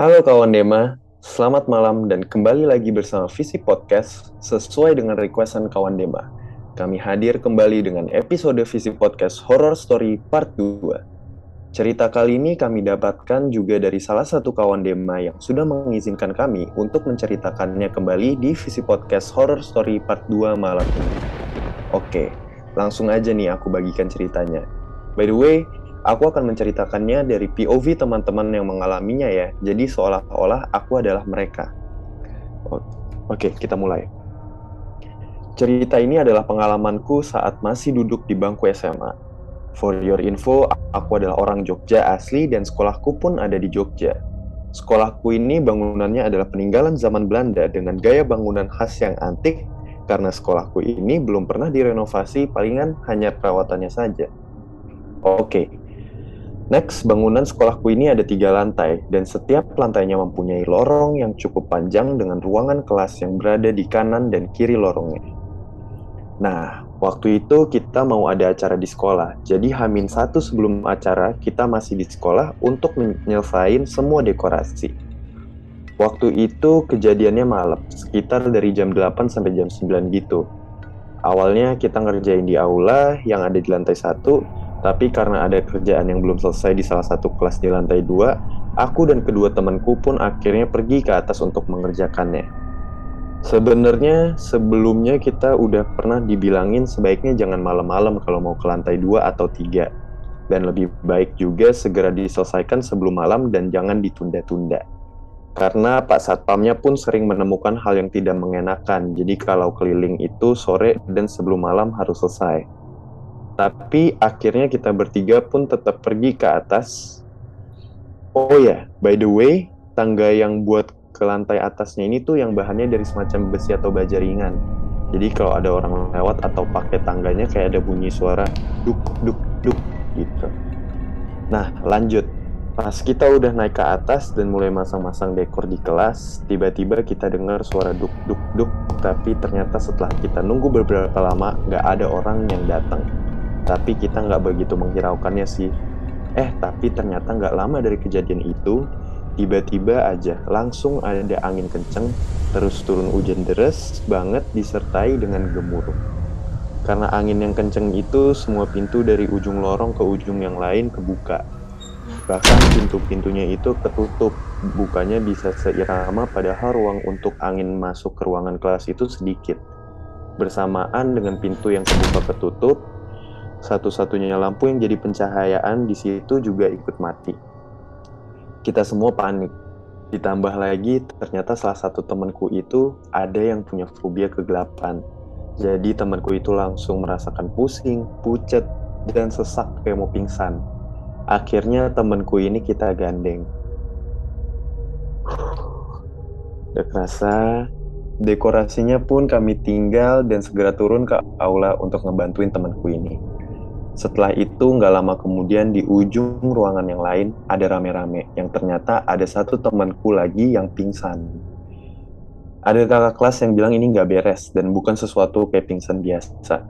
Halo kawan Dema, selamat malam dan kembali lagi bersama Visi Podcast sesuai dengan requestan kawan Dema. Kami hadir kembali dengan episode Visi Podcast Horror Story Part 2. Cerita kali ini kami dapatkan juga dari salah satu kawan Dema yang sudah mengizinkan kami untuk menceritakannya kembali di Visi Podcast Horror Story Part 2 malam ini. Oke, langsung aja nih aku bagikan ceritanya. By the way, Aku akan menceritakannya dari POV teman-teman yang mengalaminya ya. Jadi seolah-olah aku adalah mereka. Oke, kita mulai. Cerita ini adalah pengalamanku saat masih duduk di bangku SMA. For your info, aku adalah orang Jogja asli dan sekolahku pun ada di Jogja. Sekolahku ini bangunannya adalah peninggalan zaman Belanda dengan gaya bangunan khas yang antik karena sekolahku ini belum pernah direnovasi palingan hanya perawatannya saja. Oke, Next, bangunan sekolahku ini ada tiga lantai, dan setiap lantainya mempunyai lorong yang cukup panjang dengan ruangan kelas yang berada di kanan dan kiri lorongnya. Nah, waktu itu kita mau ada acara di sekolah, jadi hamin satu sebelum acara kita masih di sekolah untuk menyelesaikan semua dekorasi. Waktu itu kejadiannya malam, sekitar dari jam 8 sampai jam 9 gitu. Awalnya kita ngerjain di aula yang ada di lantai satu, tapi karena ada kerjaan yang belum selesai di salah satu kelas di lantai dua, aku dan kedua temanku pun akhirnya pergi ke atas untuk mengerjakannya. Sebenarnya sebelumnya kita udah pernah dibilangin sebaiknya jangan malam-malam kalau mau ke lantai dua atau tiga. Dan lebih baik juga segera diselesaikan sebelum malam dan jangan ditunda-tunda. Karena Pak Satpamnya pun sering menemukan hal yang tidak mengenakan, jadi kalau keliling itu sore dan sebelum malam harus selesai. Tapi akhirnya kita bertiga pun tetap pergi ke atas. Oh ya, yeah, by the way, tangga yang buat ke lantai atasnya ini tuh yang bahannya dari semacam besi atau baja ringan. Jadi kalau ada orang lewat atau pakai tangganya kayak ada bunyi suara duk duk duk gitu. Nah, lanjut. Pas kita udah naik ke atas dan mulai masang-masang dekor di kelas, tiba-tiba kita dengar suara duk duk duk, tapi ternyata setelah kita nunggu beberapa lama, nggak ada orang yang datang tapi kita nggak begitu menghiraukannya sih. Eh, tapi ternyata nggak lama dari kejadian itu, tiba-tiba aja langsung ada angin kenceng, terus turun hujan deras banget disertai dengan gemuruh. Karena angin yang kenceng itu, semua pintu dari ujung lorong ke ujung yang lain kebuka. Bahkan pintu-pintunya itu ketutup, bukanya bisa seirama padahal ruang untuk angin masuk ke ruangan kelas itu sedikit. Bersamaan dengan pintu yang kebuka ketutup, satu-satunya lampu yang jadi pencahayaan di situ juga ikut mati. Kita semua panik. Ditambah lagi, ternyata salah satu temanku itu ada yang punya fobia kegelapan. Jadi temanku itu langsung merasakan pusing, pucet, dan sesak kayak mau pingsan. Akhirnya temanku ini kita gandeng. Udah kerasa, dekorasinya pun kami tinggal dan segera turun ke aula untuk ngebantuin temanku ini. Setelah itu nggak lama kemudian di ujung ruangan yang lain ada rame-rame yang ternyata ada satu temanku lagi yang pingsan. Ada kakak kelas yang bilang ini nggak beres dan bukan sesuatu kayak pingsan biasa.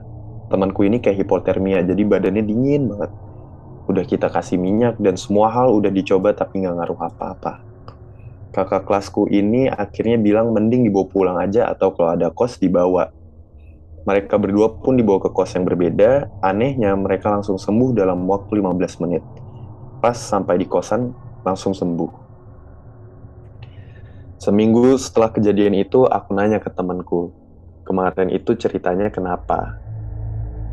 Temanku ini kayak hipotermia jadi badannya dingin banget. Udah kita kasih minyak dan semua hal udah dicoba tapi nggak ngaruh apa-apa. Kakak kelasku ini akhirnya bilang mending dibawa pulang aja atau kalau ada kos dibawa mereka berdua pun dibawa ke kos yang berbeda. Anehnya, mereka langsung sembuh dalam waktu 15 menit. Pas sampai di kosan, langsung sembuh. Seminggu setelah kejadian itu, aku nanya ke temanku. Kemarin itu ceritanya kenapa?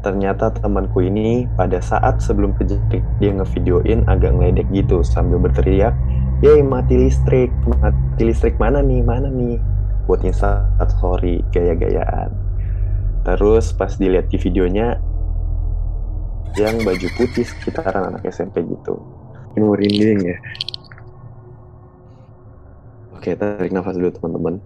Ternyata temanku ini pada saat sebelum kejadian dia ngevideoin agak ngeledek gitu sambil berteriak, Yeay mati listrik, mati listrik mana nih, mana nih? Buat install story gaya-gayaan Terus pas dilihat di videonya yang baju putih sekitaran anak SMP gitu. Ini merinding ya. Oke, tarik nafas dulu teman-teman.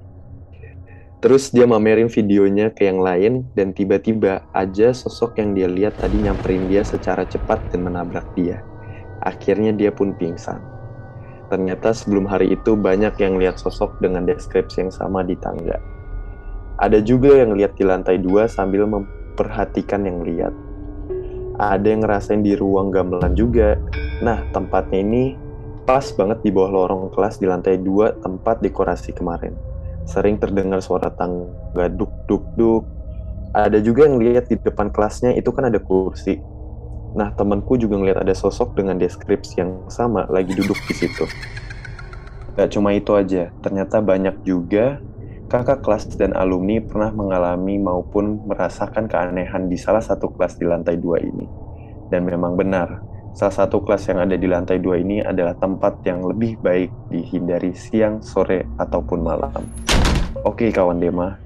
Terus dia mamerin videonya ke yang lain dan tiba-tiba aja sosok yang dia lihat tadi nyamperin dia secara cepat dan menabrak dia. Akhirnya dia pun pingsan. Ternyata sebelum hari itu banyak yang lihat sosok dengan deskripsi yang sama di tangga. Ada juga yang lihat di lantai dua sambil memperhatikan yang lihat. Ada yang ngerasain di ruang gamelan juga. Nah, tempatnya ini pas banget di bawah lorong kelas di lantai dua tempat dekorasi kemarin. Sering terdengar suara tangga duk duk duk. Ada juga yang lihat di depan kelasnya itu kan ada kursi. Nah, temanku juga ngeliat ada sosok dengan deskripsi yang sama lagi duduk di situ. Gak cuma itu aja, ternyata banyak juga kakak kelas dan alumni pernah mengalami maupun merasakan keanehan di salah satu kelas di lantai dua ini. Dan memang benar, salah satu kelas yang ada di lantai dua ini adalah tempat yang lebih baik dihindari siang, sore, ataupun malam. Oke kawan Dema,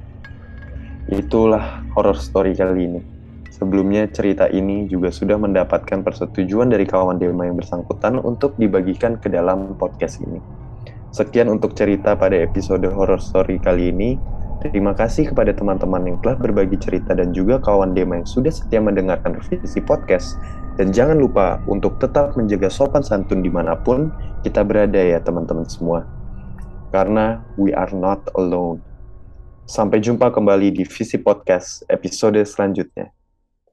itulah horror story kali ini. Sebelumnya cerita ini juga sudah mendapatkan persetujuan dari kawan Dema yang bersangkutan untuk dibagikan ke dalam podcast ini. Sekian untuk cerita pada episode horror story kali ini. Terima kasih kepada teman-teman yang telah berbagi cerita dan juga kawan Dema yang sudah setia mendengarkan revisi podcast. Dan jangan lupa untuk tetap menjaga sopan santun di mana pun kita berada ya teman-teman semua. Karena we are not alone. Sampai jumpa kembali di Visi Podcast episode selanjutnya.